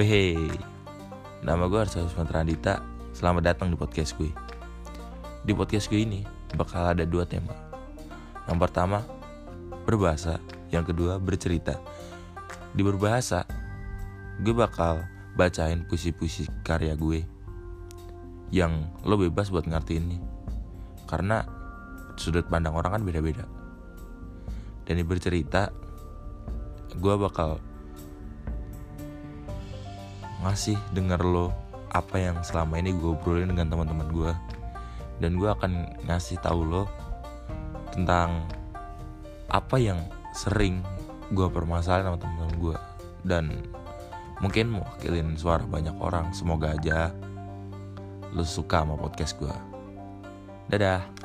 Wehey, nama gue Arsaus Andita. Selamat datang di podcast gue. Di podcast gue ini bakal ada dua tema. Yang pertama, berbahasa. Yang kedua, bercerita. Di berbahasa, gue bakal bacain puisi-puisi karya gue. Yang lo bebas buat ngertiin nih. Karena sudut pandang orang kan beda-beda. Dan di bercerita, gue bakal ngasih denger lo apa yang selama ini gue obrolin dengan teman-teman gue. Dan gue akan ngasih tahu lo tentang apa yang sering gue permasalahin sama teman-teman gue. Dan mungkin mewakilin suara banyak orang. Semoga aja lo suka sama podcast gue. Dadah